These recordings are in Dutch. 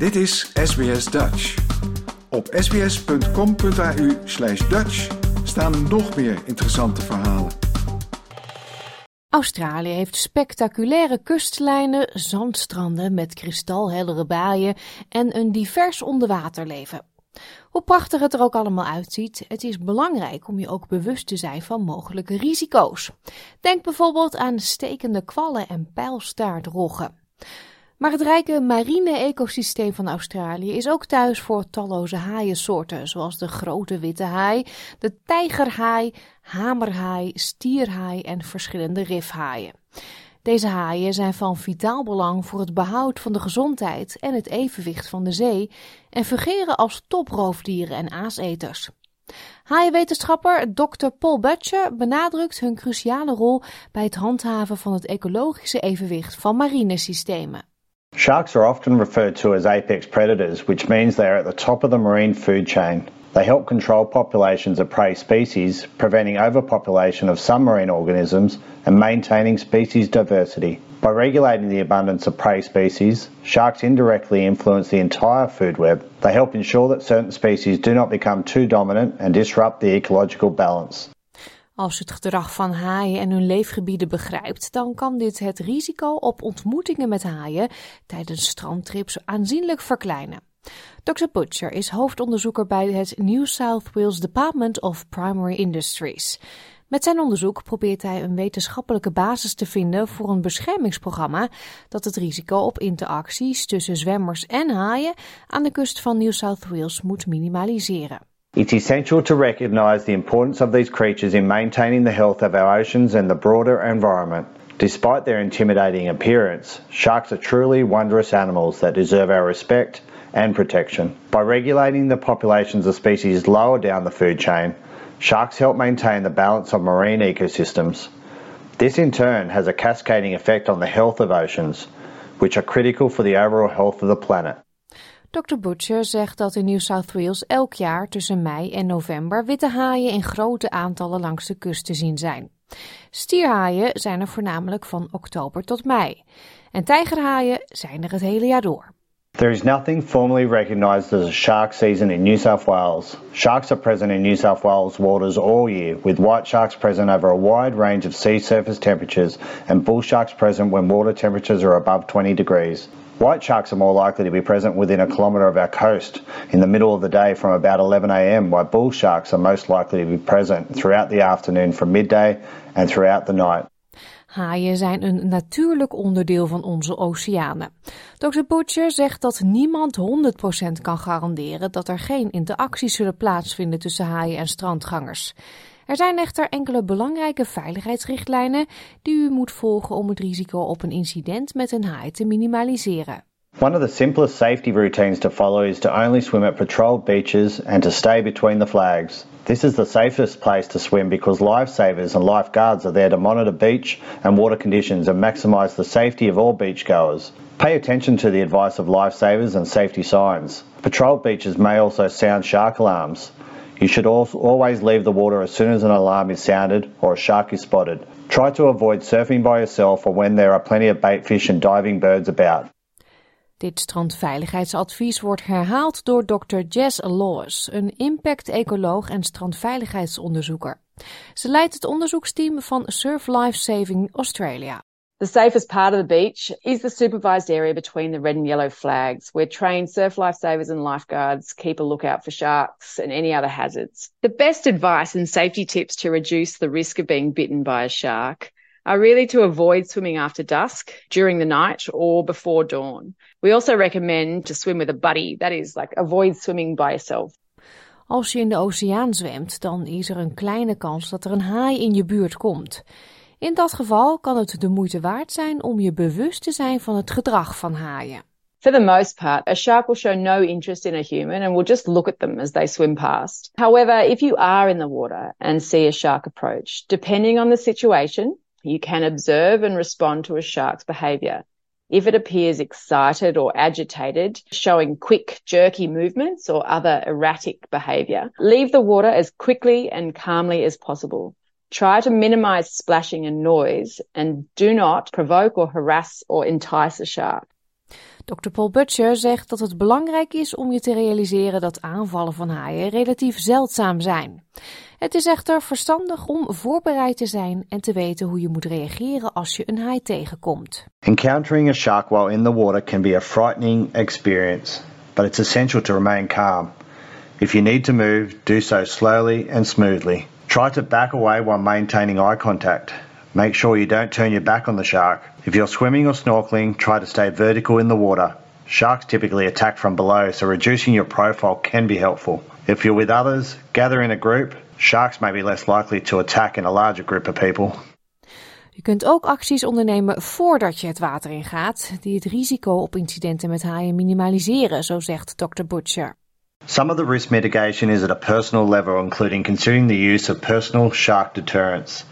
Dit is SBS Dutch. Op sbs.com.au slash Dutch staan nog meer interessante verhalen. Australië heeft spectaculaire kustlijnen, zandstranden met kristalheldere baaien en een divers onderwaterleven. Hoe prachtig het er ook allemaal uitziet, het is belangrijk om je ook bewust te zijn van mogelijke risico's. Denk bijvoorbeeld aan stekende kwallen en pijlstaartroggen. Maar het rijke marine ecosysteem van Australië is ook thuis voor talloze haaiensoorten, zoals de grote witte haai, de tijgerhaai, hamerhaai, stierhaai en verschillende rifhaaien. Deze haaien zijn van vitaal belang voor het behoud van de gezondheid en het evenwicht van de zee en fungeren als toproofdieren en aaseters. Haaienwetenschapper Dr. Paul Butcher benadrukt hun cruciale rol bij het handhaven van het ecologische evenwicht van marinesystemen. Sharks are often referred to as apex predators, which means they are at the top of the marine food chain. They help control populations of prey species, preventing overpopulation of some marine organisms and maintaining species diversity. By regulating the abundance of prey species, sharks indirectly influence the entire food web. They help ensure that certain species do not become too dominant and disrupt the ecological balance. Als je het gedrag van haaien en hun leefgebieden begrijpt, dan kan dit het risico op ontmoetingen met haaien tijdens strandtrips aanzienlijk verkleinen. Dr. Butcher is hoofdonderzoeker bij het New South Wales Department of Primary Industries. Met zijn onderzoek probeert hij een wetenschappelijke basis te vinden voor een beschermingsprogramma dat het risico op interacties tussen zwemmers en haaien aan de kust van New South Wales moet minimaliseren. It's essential to recognise the importance of these creatures in maintaining the health of our oceans and the broader environment. Despite their intimidating appearance, sharks are truly wondrous animals that deserve our respect and protection. By regulating the populations of species lower down the food chain, sharks help maintain the balance of marine ecosystems. This in turn has a cascading effect on the health of oceans, which are critical for the overall health of the planet. Dr. Butcher zegt dat in New South Wales elk jaar tussen mei en november witte haaien in grote aantallen langs de kust te zien zijn. Stierhaaien zijn er voornamelijk van oktober tot mei. En tijgerhaaien zijn er het hele jaar door. There is nothing formally recognised as a shark season in New South Wales. Sharks are present in New South Wales waters all year, with white sharks present over a wide range of sea surface temperatures and bull sharks present when water temperatures are above 20 degrees. White sharks are more likely to be present within a kilometre of our coast in the middle of the day from about 11am, while bull sharks are most likely to be present throughout the afternoon from midday and throughout the night. Haaien zijn een natuurlijk onderdeel van onze oceanen. Dr. Butcher zegt dat niemand 100% kan garanderen dat er geen interacties zullen plaatsvinden tussen haaien en strandgangers. Er zijn echter enkele belangrijke veiligheidsrichtlijnen die u moet volgen om het risico op een incident met een haai te minimaliseren. One of the simplest safety routines to follow is to only swim at patrolled beaches and to stay between the flags. This is the safest place to swim because lifesavers and lifeguards are there to monitor beach and water conditions and maximise the safety of all beachgoers. Pay attention to the advice of lifesavers and safety signs. Patrolled beaches may also sound shark alarms. You should always leave the water as soon as an alarm is sounded or a shark is spotted. Try to avoid surfing by yourself or when there are plenty of bait fish and diving birds about. Dit strandveiligheidsadvies wordt herhaald door Dr. Jess Lawes, een impact-ecoloog en strandveiligheidsonderzoeker. Ze leidt het onderzoeksteam van Surf Life Saving Australia. The safest part of the beach is the supervised area between the red and yellow flags, where trained surf lifesavers and lifeguards keep a lookout for sharks and any other hazards. The best advice and safety tips to reduce the risk of being bitten by a shark are really to avoid swimming after dusk, during the night, or before dawn. We also recommend to swim with a buddy, that is, like avoid swimming by yourself. Als je in de oceaan zwemt, dan is er een kleine kans dat er een haai in je buurt komt. In dat geval kan het de moeite waard zijn om je bewust te zijn van het gedrag van haaien. For the most part, a shark will show no interest in a human and will just look at them as they swim past. However, if you are in the water and see a shark approach, depending on the situation, you can observe and respond to a shark's behavior. If it appears excited or agitated, showing quick, jerky movements or other erratic behavior, leave the water as quickly and calmly as possible. Try to minimize splashing and noise and do not provoke or harass or entice a shark. Dr. Paul Butcher zegt dat het belangrijk is om je te realiseren dat aanvallen van haaien relatief zeldzaam zijn. Het is echter verstandig om voorbereid te zijn en te weten hoe je moet reageren als je een haai tegenkomt. Encountering a shark while in the water can be a frightening experience, but it's essential to remain calm. If you need to move, do so slowly and smoothly. Try to back away while maintaining eye contact. Make sure you don't turn your back on the shark. If you're swimming or snorkeling, try to stay vertical in the water. Sharks typically attack from below, so reducing your profile can be helpful. If you're with others, gather in a group. Sharks may be less likely to attack in a larger group of people. Je kunt ook acties ondernemen voordat je het water ingaat, die het risico op incidenten met haaien minimaliseren, zo zegt Dr. Butcher. Some of the risk mitigation is at a personal level, including considering the use of personal shark deterrents.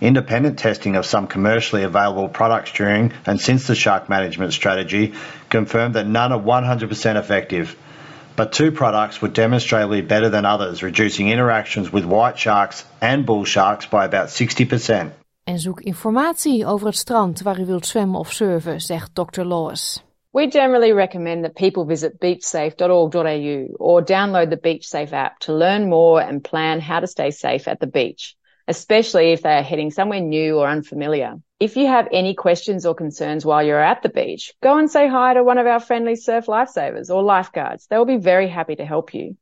Independent testing of some commercially available products during and since the shark management strategy confirmed that none are 100% effective. But two products were demonstrably better than others, reducing interactions with white sharks and bull sharks by about 60%. En zoek informatie over het strand waar u wilt zwemmen of surfen, zegt Dr. Lois. We generally recommend that people visit beachsafe.org.au or download the BeachSafe app to learn more and plan how to stay safe at the beach. especially if they are heading somewhere new or unfamiliar. If you have any questions or concerns while you're at the beach, go and say hi to one of our friendly surf lifesavers or lifeguards. They will be very happy to help you.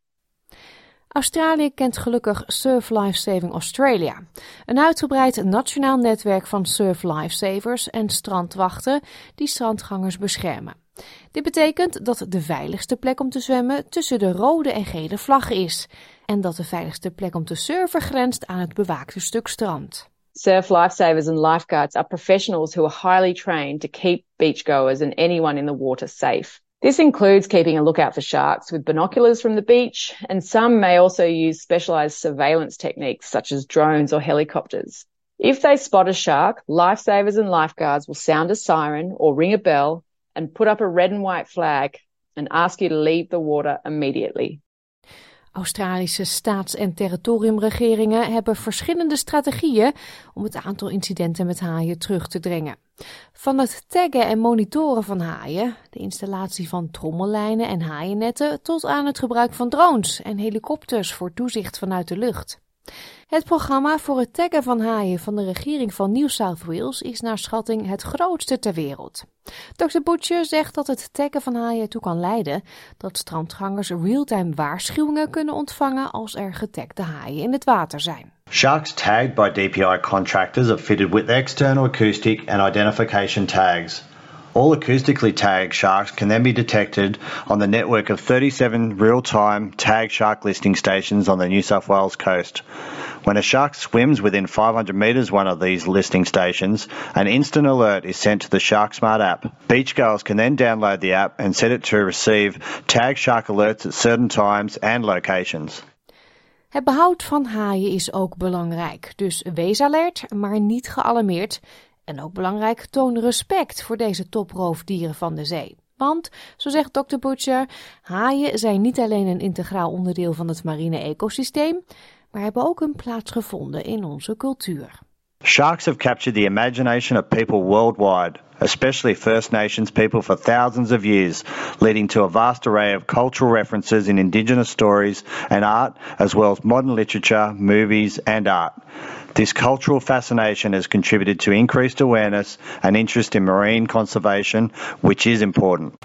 Australië kent gelukkig Surf Lifesaving Australia, een uitgebreid nationaal netwerk van surf lifesavers en strandwachten die strandgangers beschermen. Dit betekent dat de veiligste plek om te zwemmen tussen de rode en gele vlag is en dat de veiligste plek om te surfen grenst aan het bewaakte stuk strand. Surf lifesavers and lifeguards are professionals who are highly trained to keep beachgoers and anyone in the water safe. This includes keeping a lookout for sharks with binoculars from the beach, and some may also use specialized surveillance techniques such as drones or helicopters. If they spot a shark, lifesavers and lifeguards will sound a siren or ring a bell and put up a red and white flag and ask you to leave the water immediately. Australische staats- en territoriumregeringen hebben verschillende strategieën om het aantal incidenten met haaien terug te dringen. Van het taggen en monitoren van haaien, de installatie van trommellijnen en haaiennetten, tot aan het gebruik van drones en helikopters voor toezicht vanuit de lucht. Het programma voor het taggen van haaien van de regering van New South Wales is naar schatting het grootste ter wereld. Dr. Butcher zegt dat het taggen van haaien ertoe kan leiden dat strandgangers real-time waarschuwingen kunnen ontvangen als er getagde haaien in het water zijn. Sharks tagged by DPI contractors are fitted with external acoustic and identification tags. All acoustically tagged sharks can then be detected on the network of 37 real time tag shark listing stations on the New South Wales coast. When a shark swims within 500 metres one of these listing stations, an instant alert is sent to the Shark Smart app. Beachgoers can then download the app and set it to receive tag shark alerts at certain times and locations. Het behoud van haaien is ook belangrijk, dus wees alert, maar niet gealarmeerd. En ook belangrijk, toon respect voor deze toproofdieren van de zee. Want, zo zegt Dr. Butcher, haaien zijn niet alleen een integraal onderdeel van het marine ecosysteem, maar hebben ook een plaats gevonden in onze cultuur. Sharks have captured the imagination of people worldwide, especially First Nations people for thousands of years, leading to a vast array of cultural references in Indigenous stories and art, as well as modern literature, movies, and art. This cultural fascination has contributed to increased awareness and interest in marine conservation, which is important.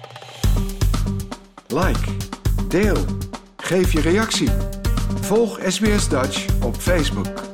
Like, deel, geef je reactie. Volg SBS Dutch op Facebook.